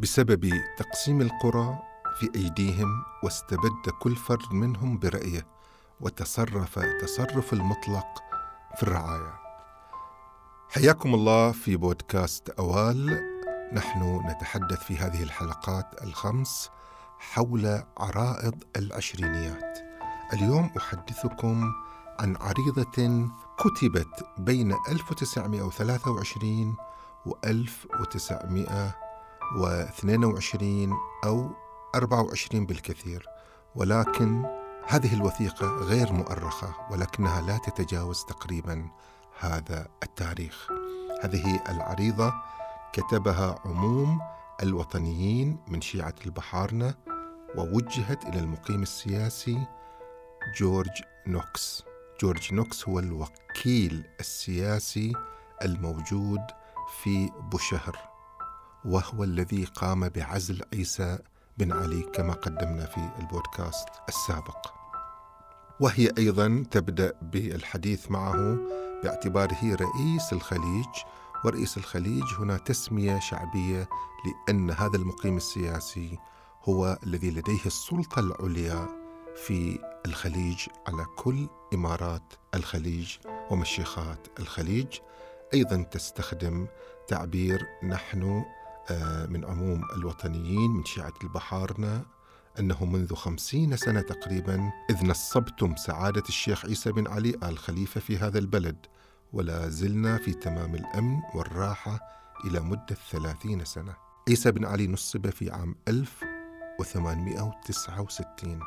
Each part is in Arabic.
بسبب تقسيم القرى في أيديهم واستبد كل فرد منهم برأيه وتصرف تصرف المطلق في الرعاية. حياكم الله في بودكاست أوال. نحن نتحدث في هذه الحلقات الخمس حول عرائض العشرينيات. اليوم أحدثكم عن عريضة كتبت بين 1923 و 1922 أو 24 بالكثير ولكن هذه الوثيقة غير مؤرخة ولكنها لا تتجاوز تقريبا هذا التاريخ. هذه العريضة كتبها عموم الوطنيين من شيعة البحارنة ووجهت إلى المقيم السياسي جورج نوكس. جورج نوكس هو الوكيل السياسي الموجود في بوشهر. وهو الذي قام بعزل عيسى بن علي كما قدمنا في البودكاست السابق. وهي أيضا تبدأ بالحديث معه باعتباره رئيس الخليج ورئيس الخليج هنا تسمية شعبية لأن هذا المقيم السياسي هو الذي لديه السلطة العليا في الخليج على كل إمارات الخليج ومشيخات الخليج. أيضا تستخدم تعبير نحن من عموم الوطنيين من شيعة البحارنة أنه منذ خمسين سنة تقريبا إذ نصبتم سعادة الشيخ عيسى بن علي آل خليفة في هذا البلد ولا زلنا في تمام الأمن والراحة إلى مدة ثلاثين سنة. عيسى بن علي نصب في عام 1869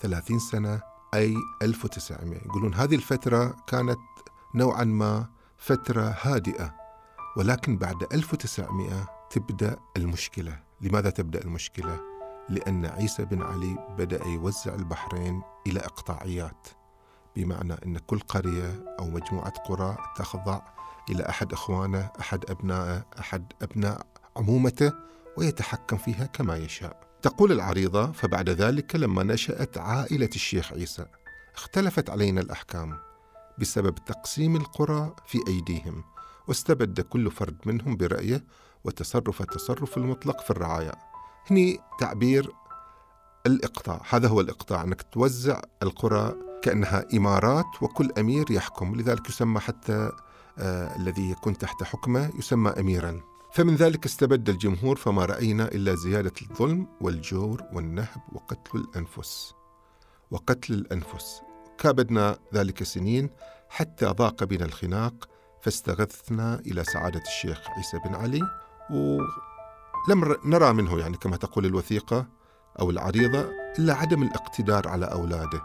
ثلاثين سنة أي 1900 يقولون هذه الفترة كانت نوعا ما فترة هادئة ولكن بعد 1900 تبدأ المشكلة، لماذا تبدأ المشكلة؟ لأن عيسى بن علي بدأ يوزع البحرين إلى إقطاعيات بمعنى إن كل قرية أو مجموعة قرى تخضع إلى أحد إخوانه، أحد أبنائه، أحد أبناء عمومته ويتحكم فيها كما يشاء. تقول العريضة فبعد ذلك لما نشأت عائلة الشيخ عيسى اختلفت علينا الأحكام بسبب تقسيم القرى في أيديهم واستبد كل فرد منهم برأيه وتصرف التصرف المطلق في الرعاية. هني تعبير الإقطاع. هذا هو الإقطاع أنك توزع القرى كأنها إمارات وكل أمير يحكم. لذلك يسمى حتى آه الذي يكون تحت حكمه يسمى أميرا. فمن ذلك استبد الجمهور فما رأينا إلا زيادة الظلم والجور والنهب وقتل الأنفس. وقتل الأنفس. كابدنا ذلك سنين حتى ضاق بنا الخناق فاستغثنا إلى سعادة الشيخ عيسى بن علي ولم نرى منه يعني كما تقول الوثيقة أو العريضة إلا عدم الاقتدار على أولاده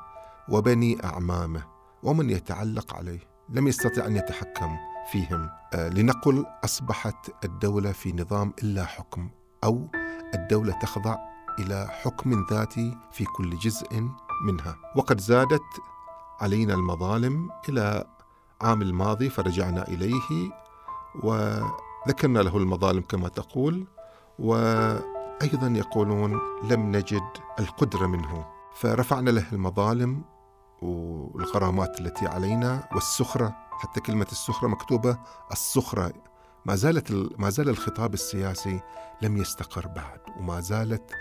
وبني أعمامه ومن يتعلق عليه لم يستطع أن يتحكم فيهم. آه لنقل أصبحت الدولة في نظام إلا حكم أو الدولة تخضع إلى حكم ذاتي في كل جزء منها. وقد زادت علينا المظالم إلى عام الماضي فرجعنا إليه و ذكرنا له المظالم كما تقول وأيضا يقولون لم نجد القدرة منه. فرفعنا له المظالم والغرامات التي علينا والسخرة حتى كلمة السخرة مكتوبة السخرة. ما زالت ما زال الخطاب السياسي لم يستقر بعد وما زالت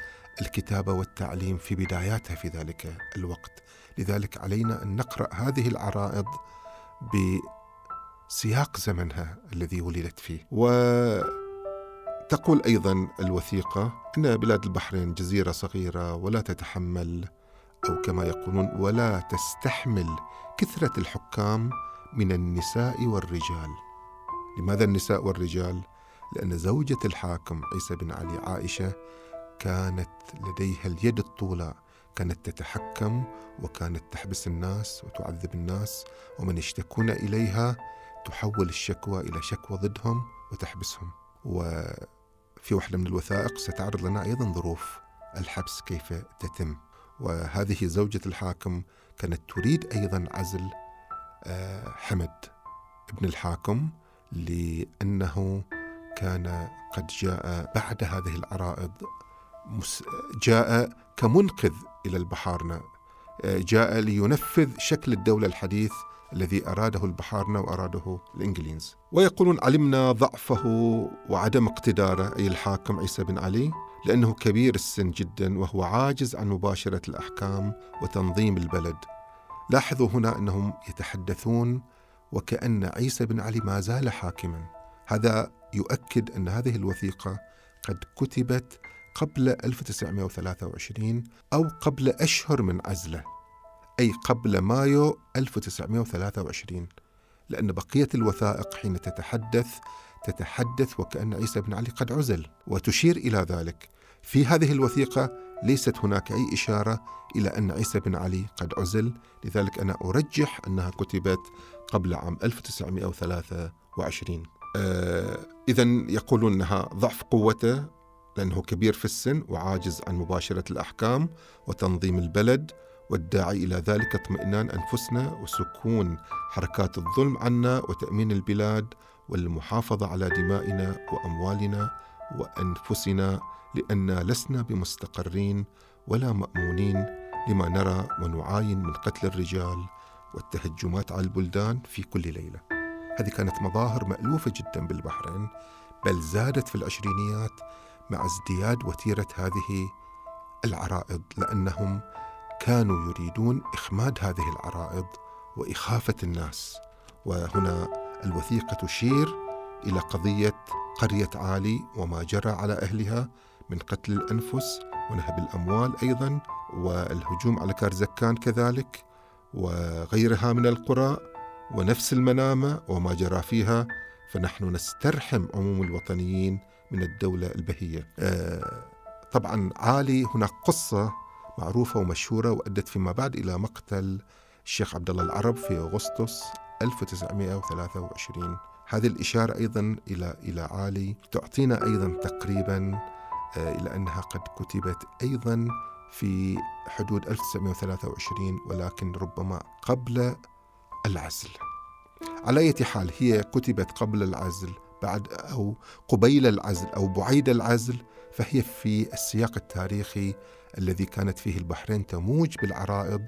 الكتابة والتعليم في بداياتها في ذلك الوقت. لذلك علينا أن نقرأ هذه العرائض سياق زمنها الذي ولدت فيه وتقول أيضا الوثيقة أن بلاد البحرين جزيرة صغيرة ولا تتحمل أو كما يقولون ولا تستحمل كثرة الحكام من النساء والرجال لماذا النساء والرجال؟ لأن زوجة الحاكم عيسى بن علي عائشة كانت لديها اليد الطولى كانت تتحكم وكانت تحبس الناس وتعذب الناس ومن يشتكون إليها تحول الشكوى إلى شكوى ضدهم وتحبسهم. وفي واحدة من الوثائق ستعرض لنا أيضا ظروف الحبس كيف تتم. وهذه زوجة الحاكم كانت تريد أيضا عزل آه، حمد ابن الحاكم لأنه كان قد جاء بعد هذه العرائض جاء كمنقذ إلى البحارنة آه، جاء لينفذ شكل الدولة الحديث الذي أراده البحارنة وأراده الإنجليز. ويقولون علمنا ضعفه وعدم اقتداره أي الحاكم عيسى بن علي لأنه كبير السن جدا وهو عاجز عن مباشرة الأحكام وتنظيم البلد. لاحظوا هنا أنهم يتحدثون وكأن عيسى بن علي ما زال حاكما. هذا يؤكد أن هذه الوثيقة قد كتبت قبل 1923 أو قبل أشهر من عزلة أي قبل مايو 1923 لأن بقية الوثائق حين تتحدث تتحدث وكأن عيسى بن علي قد عزل وتشير إلى ذلك. في هذه الوثيقة ليست هناك أي إشارة إلى أن عيسى بن علي قد عزل لذلك أنا أرجح أنها كتبت قبل عام 1923 آه إذا يقولون أنها ضعف قوته لأنه كبير في السن وعاجز عن مباشرة الأحكام وتنظيم البلد والداعي إلى ذلك اطمئنان أنفسنا وسكون حركات الظلم عنا وتأمين البلاد والمحافظة على دمائنا وأموالنا وأنفسنا لأننا لسنا بمستقرين ولا مأمونين لما نرى ونعاين من قتل الرجال والتهجمات على البلدان في كل ليلة. هذه كانت مظاهر مألوفة جدا بالبحرين بل زادت في العشرينيات مع ازدياد وتيرة هذه العرائض لأنهم كانوا يريدون إخماد هذه العرائض وإخافة الناس. وهنا الوثيقة تشير إلى قضية قرية عالي وما جرى على أهلها من قتل الأنفس ونهب الأموال أيضا والهجوم على كارزكان كذلك وغيرها من القرى ونفس المنامة وما جرى فيها. فنحن نسترحم عموم الوطنيين من الدولة البهية. آه، طبعا عالي. هناك قصة معروفة ومشهورة وأدت فيما بعد إلى مقتل الشيخ عبد الله العرب في أغسطس 1923 هذه الإشارة أيضا إلى إلى عالي. تعطينا أيضا تقريبا آه، إلى أنها قد كتبت أيضا في حدود 1923 ولكن ربما قبل العزل. على أي حال هي كتبت قبل العزل. بعد أو قبيل العزل أو بعيد العزل فهي في السياق التاريخي الذي كانت فيه البحرين تموج بالعرائض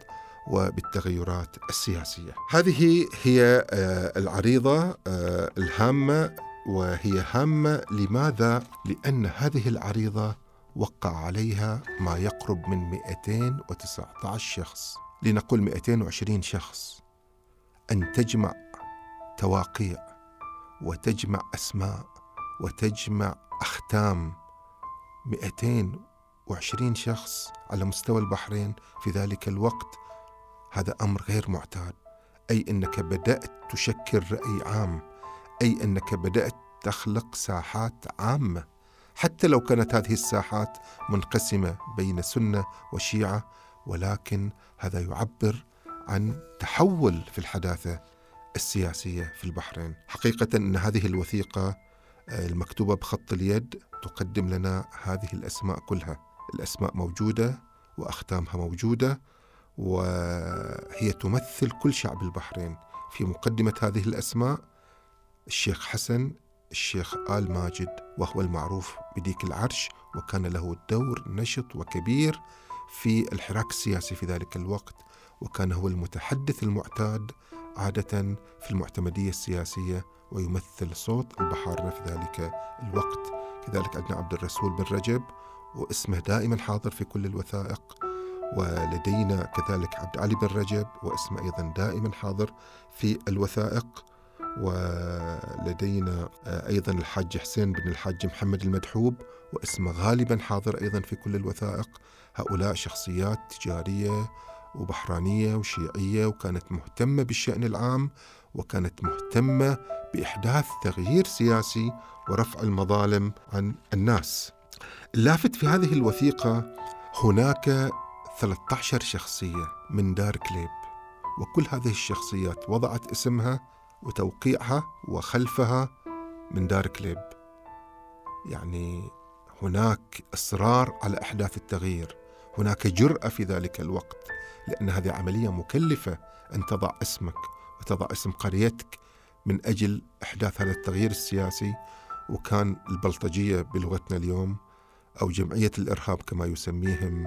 وبالتغيرات السياسية. هذه هي آه، العريضة آه، الهامة وهي هامة لماذا؟ لأن هذه العريضة وقع عليها ما يقرب من 219 شخص، لنقول 220 شخص. أن تجمع تواقيع وتجمع أسماء وتجمع أختام. 220 شخص على مستوى البحرين في ذلك الوقت. هذا أمر غير معتاد. أي أنك بدأت تشكل رأي عام. أي أنك بدأت تخلق ساحات عامة. حتى لو كانت هذه الساحات منقسمة بين سنة وشيعة ولكن هذا يعبر عن تحول في الحداثة. السياسية في البحرين. حقيقة إن هذه الوثيقة آه، المكتوبة بخط اليد تقدم لنا هذه الأسماء كلها. الأسماء موجودة وأختامها موجودة وهي تمثل كل شعب البحرين. في مقدمة هذه الأسماء الشيخ حسن الشيخ آل ماجد وهو المعروف بديك العرش وكان له دور نشط وكبير في الحراك السياسي في ذلك الوقت وكان هو المتحدث المعتاد عادة في المعتمدية السياسية ويمثل صوت البحارنة في ذلك الوقت. كذلك عندنا عبد الرسول بن رجب واسمه دائما حاضر في كل الوثائق. ولدينا كذلك عبد علي بن رجب واسمه أيضا دائما حاضر في الوثائق. ولدينا أيضا الحاج حسين بن الحاج محمد المدحوب واسمه غالبا حاضر أيضا في كل الوثائق. هؤلاء شخصيات تجارية وبحرانية وشيعية وكانت مهتمة بالشأن العام وكانت مهتمة بإحداث تغيير سياسي ورفع المظالم عن الناس. اللافت في هذه الوثيقة هناك 13 شخصية من دار كليب وكل هذه الشخصيات وضعت اسمها وتوقيعها وخلفها من دار كليب. يعني هناك إصرار على إحداث التغيير هناك جرأة في ذلك الوقت. لأن هذه عملية مكلفة أن تضع اسمك وتضع اسم قريتك من أجل إحداث هذا التغيير السياسي. وكان البلطجية بلغتنا اليوم أو جمعية الإرهاب كما يسميهم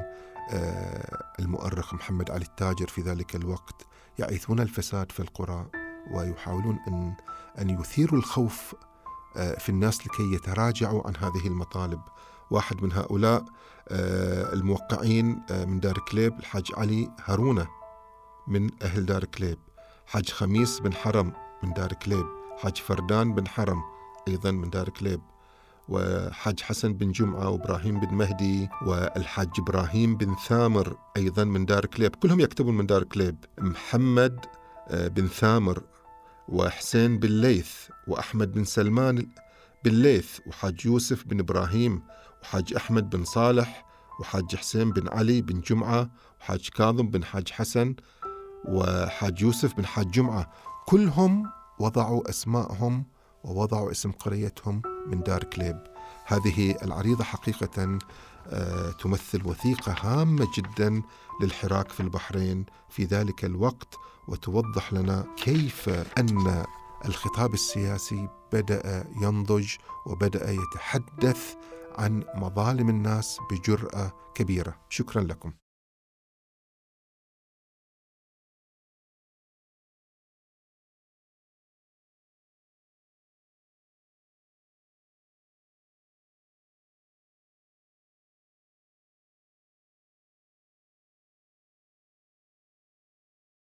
آه، المؤرخ محمد علي التاجر في ذلك الوقت يعيثون الفساد في القرى ويحاولون أن أن يثيروا الخوف آه، في الناس لكي يتراجعوا عن هذه المطالب. واحد من هؤلاء آه، الموقعين آه، من دار كليب الحاج علي هارونة من أهل دار كليب حاج خميس بن حرم من دار كليب حاج فردان بن حرم أيضا من دار كليب وحاج حسن بن جمعة وإبراهيم بن مهدي والحاج إبراهيم بن ثامر أيضا من دار كليب كلهم يكتبون من دار كليب محمد بن ثامر وحسين بن ليث وأحمد بن سلمان بن ليث وحاج يوسف بن إبراهيم وحاج أحمد بن صالح وحاج حسين بن علي بن جمعة وحاج كاظم بن حاج حسن وحاج يوسف بن حاج جمعة. كلهم وضعوا أسماءهم ووضعوا اسم قريتهم من دار كليب. هذه العريضة حقيقة آه، تمثل وثيقة هامة جدا للحراك في البحرين. في ذلك الوقت وتوضح لنا كيف أن الخطاب السياسي بدأ ينضج وبدأ يتحدث عن مظالم الناس بجرأة كبيرة. شكرا لكم.